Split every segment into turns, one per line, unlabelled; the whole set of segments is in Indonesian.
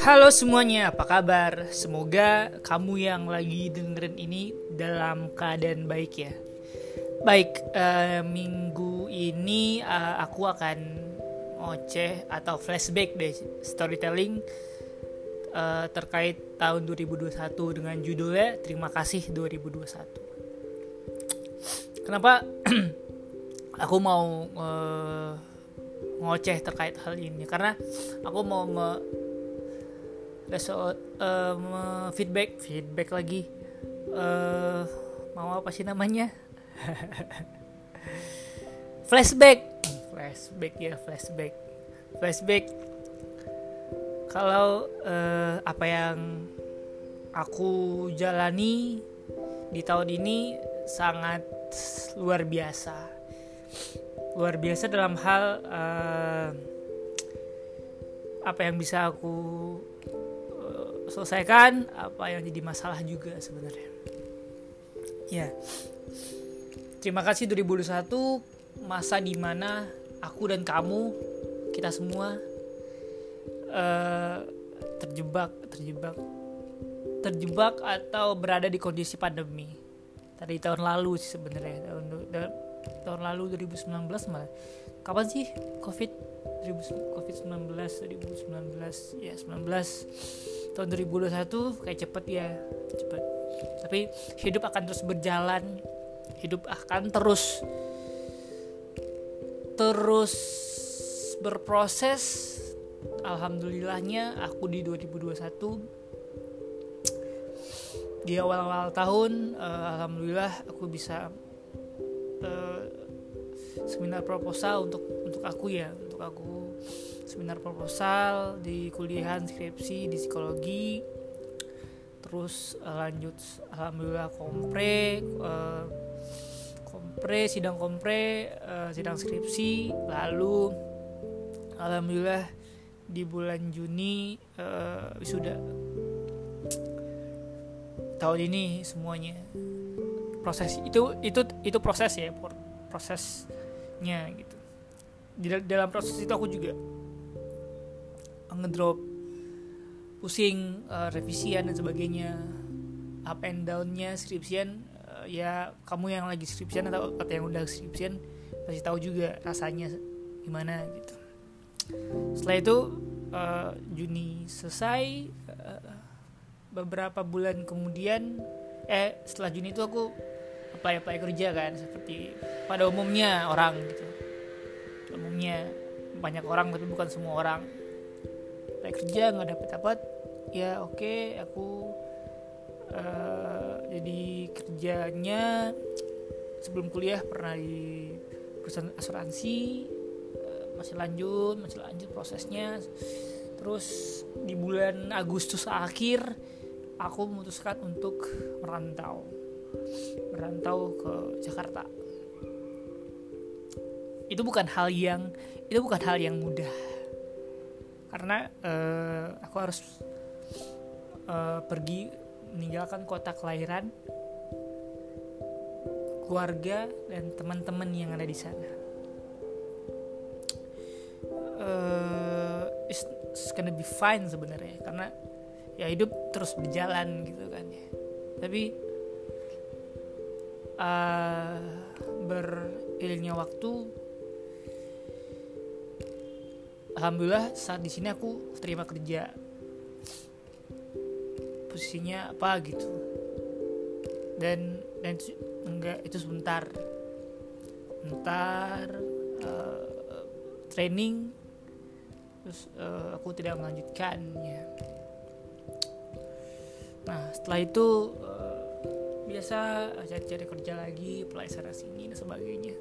Halo semuanya, apa kabar? Semoga kamu yang lagi dengerin ini dalam keadaan baik ya. Baik, uh, minggu ini uh, aku akan ngoceh atau flashback deh storytelling uh, terkait tahun 2021 dengan judulnya Terima kasih 2021. Kenapa aku mau uh, ngoceh terkait hal ini? Karena aku mau me result uh, feedback feedback lagi. Uh, mau apa sih namanya? Flashback. Flashback ya flashback. Flashback. Kalau uh, apa yang aku jalani di tahun ini sangat luar biasa luar biasa dalam hal uh, apa yang bisa aku selesaikan apa yang jadi masalah juga sebenarnya. Ya. Terima kasih 2021 masa di mana aku dan kamu kita semua uh, terjebak terjebak terjebak atau berada di kondisi pandemi. Dari tahun lalu sih sebenarnya tahun lalu 2019 malah. Kapan sih covid? 2000 covid 19 2019 ya 19 tahun 2021 kayak cepet ya cepet. Tapi hidup akan terus berjalan. Hidup akan terus terus berproses. Alhamdulillahnya aku di 2021 di awal-awal tahun uh, alhamdulillah aku bisa uh, seminar proposal untuk untuk aku ya untuk aku. Seminar proposal di kuliahan skripsi di psikologi. Terus uh, lanjut alhamdulillah kompre uh, kompre sidang kompre uh, sidang skripsi lalu alhamdulillah di bulan Juni uh, wisuda. Tahun ini semuanya proses itu itu itu proses ya prosesnya gitu. Di dalam proses itu aku juga ngedrop pusing uh, revisian dan sebagainya up and downnya skripsian uh, ya kamu yang lagi skripsian atau atau yang udah skripsian pasti tahu juga rasanya gimana gitu. Setelah itu uh, Juni selesai uh, beberapa bulan kemudian eh setelah Juni itu aku apply apply kerja kan seperti pada umumnya orang gitu. Umumnya banyak orang tapi bukan semua orang. Apply kerja nggak dapet dapat ya oke okay, aku uh, jadi kerjanya sebelum kuliah pernah di perusahaan asuransi uh, masih lanjut masih lanjut prosesnya. Terus di bulan Agustus akhir aku memutuskan untuk merantau merantau ke Jakarta. Itu bukan hal yang itu bukan hal yang mudah. Karena uh, aku harus uh, pergi meninggalkan kota kelahiran keluarga dan teman-teman yang ada di sana. Uh, it's, it's gonna be fine sebenarnya karena ya hidup terus berjalan gitu kan ya. Tapi uh, beriringnya waktu alhamdulillah saat di sini aku terima kerja. Posisinya apa gitu. Dan dan enggak itu sebentar. Sebentar uh, training terus uh, aku tidak melanjutkannya. Nah setelah itu uh, biasa cari-cari kerja lagi apply sana sini dan sebagainya.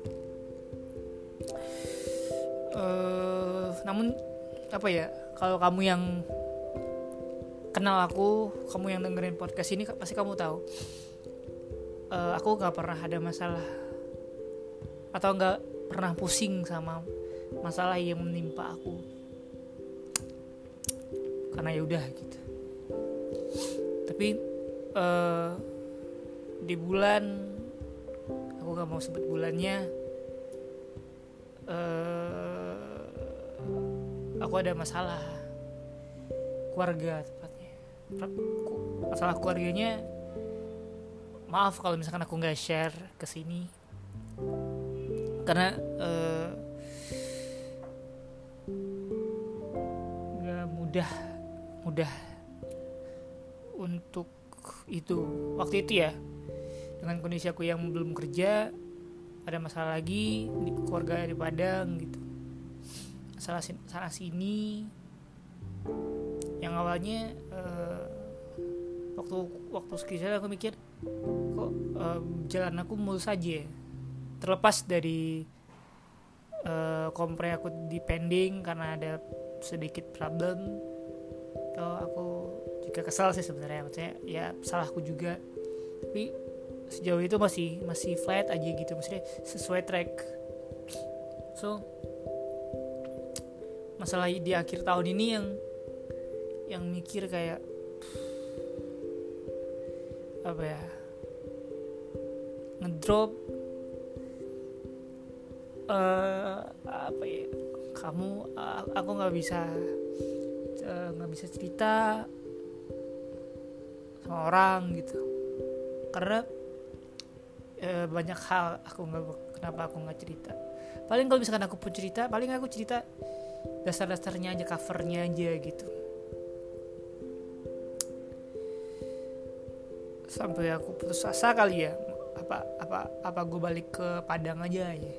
Uh, namun apa ya kalau kamu yang kenal aku kamu yang dengerin podcast ini pasti kamu tahu. Uh, aku nggak pernah ada masalah atau nggak pernah pusing sama masalah yang menimpa aku. Karena ya udah gitu. Tapi uh, di bulan aku nggak mau sebut bulannya uh, aku ada masalah keluarga tepatnya. Masalah keluarganya maaf kalau misalkan aku nggak share ke sini. Karena uh, nggak mudah mudah untuk itu. Waktu itu ya dengan kondisi aku yang belum kerja ada masalah lagi di keluarga di Padang gitu. Salah sana sini yang awalnya uh, waktu waktu skripsi aku mikir kok uh, jalan aku mulus saja ya? terlepas dari uh, kompre aku di pending karena ada sedikit problem. Atau aku juga kesal sih sebenarnya maksudnya ya salahku juga. Tapi sejauh itu masih masih flat aja gitu. Maksudnya sesuai track. So masalah di akhir tahun ini yang yang mikir kayak apa ya ngedrop uh, apa ya kamu uh, aku nggak bisa eh, nggak uh, bisa cerita sama orang gitu. Karena e, banyak hal aku nggak kenapa aku nggak cerita. Paling kalau misalkan aku pun cerita paling aku cerita dasar-dasarnya aja covernya aja gitu. Sampai aku putus asa kali ya. Apa apa apa gue balik ke Padang aja ya.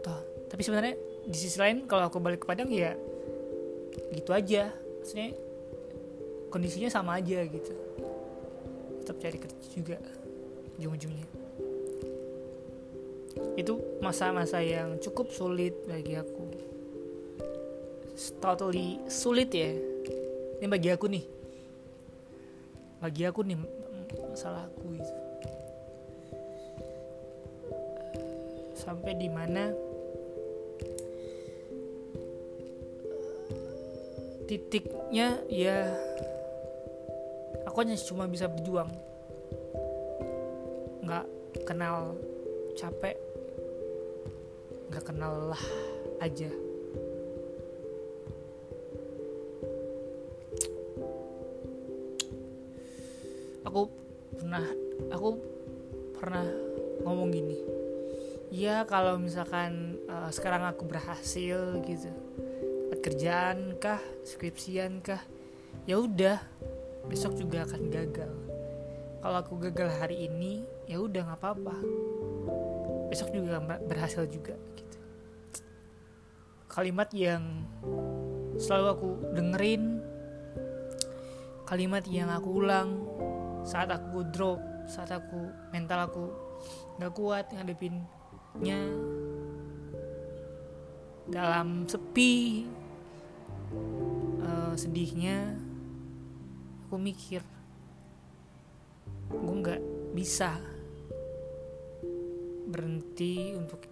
Toh, tapi sebenarnya di sisi lain kalau aku balik ke Padang ya gitu aja. Maksudnya kondisinya sama aja gitu tetap cari kerja juga ujung-ujungnya. Itu masa-masa yang cukup sulit bagi aku. Totally sulit ya. Ini bagi aku nih. Bagi aku nih masalah aku itu sampai di mana titiknya ya aku hanya cuma bisa berjuang. Nggak kenal capek nggak kenal lah aja. Aku pernah aku pernah ngomong gini ya kalau misalkan uh, sekarang aku berhasil gitu kerjaan kah skripsian kah ya udah besok juga akan gagal. Kalau aku gagal hari ini ya udah nggak apa-apa. Besok juga berhasil juga gitu. Kalimat yang selalu aku dengerin kalimat yang aku ulang saat aku drop saat aku mental aku nggak kuat ngadepinnya dalam sepi uh, sedihnya aku mikir gue nggak bisa berhenti untuk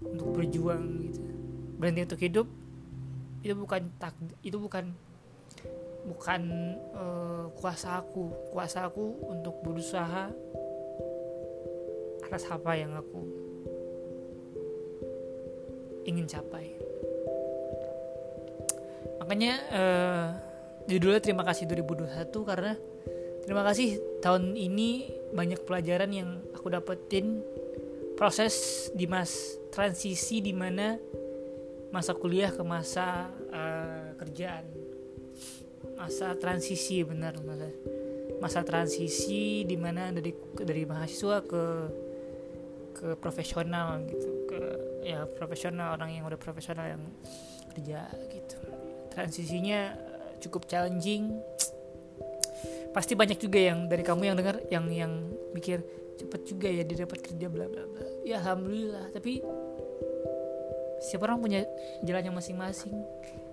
untuk berjuang gitu. Berhenti untuk hidup itu bukan tak itu bukan bukan uh, kuasa aku. Kuasa aku untuk berusaha atas apa yang aku ingin capai. Makanya uh, judulnya terima kasih 2021 karena terima kasih tahun ini banyak pelajaran yang aku dapetin. Proses di mas transisi di mana masa kuliah ke masa uh, kerjaan. Masa transisi benar masa masa transisi di mana dari dari mahasiswa ke ke profesional gitu. Ke ya profesional orang yang udah profesional yang kerja gitu. Transisinya cukup challenging. Pasti banyak juga yang dari kamu yang dengar yang yang mikir cepet juga ya dia dapat kerja bla bla bla. Ya alhamdulillah. Tapi siapa orang punya jalannya masing-masing?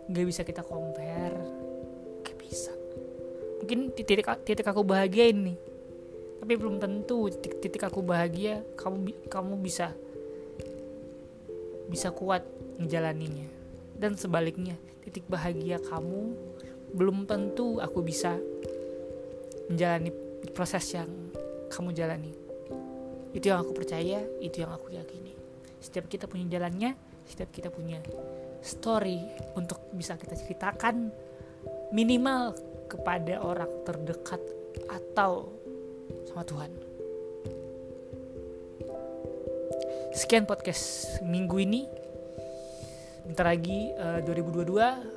Nggak bisa kita compare. Gak bisa. Mungkin titik titik aku bahagia ini tapi belum tentu titik, titik aku bahagia kamu kamu bisa bisa kuat menjalaninya dan sebaliknya titik bahagia kamu belum tentu aku bisa menjalani proses yang kamu jalani. Itu yang aku percaya, itu yang aku yakini. Setiap kita punya jalannya, setiap kita punya story untuk bisa kita ceritakan minimal kepada orang terdekat atau sama Tuhan. Sekian podcast minggu ini. Bentar lagi uh, 2022 aku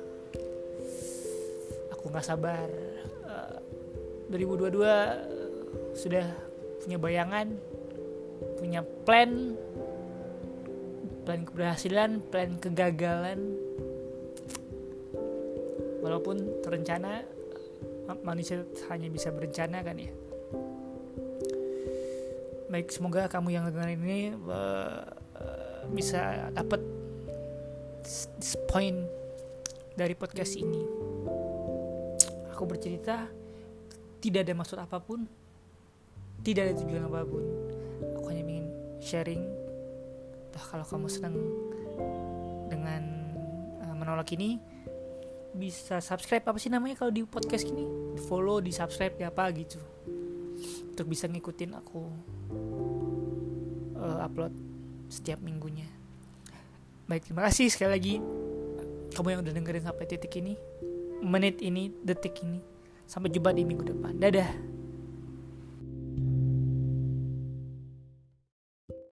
nggak sabar. Uh, 2022 uh, sudah punya bayangan, punya plan, plan keberhasilan, plan kegagalan. Walaupun terencana manusia hanya bisa berencana kan ya baik semoga kamu yang dengerin ini uh, bisa dapat point dari podcast ini aku bercerita tidak ada maksud apa pun tidak ada tujuan apa pun. Aku hanya ingin sharing Tuh, kalau kamu senang dengan uh, menolak ini bisa subscribe. Apa sih namanya kalau di podcast ini? Di follow di subscribe ya apa gitu. Untuk bisa ngikutin aku uh, upload setiap minggunya. Baik terima kasih sekali lagi. Kamu yang udah dengerin sampai titik ini menit ini detik ini sampai jumpa di minggu depan. Dadah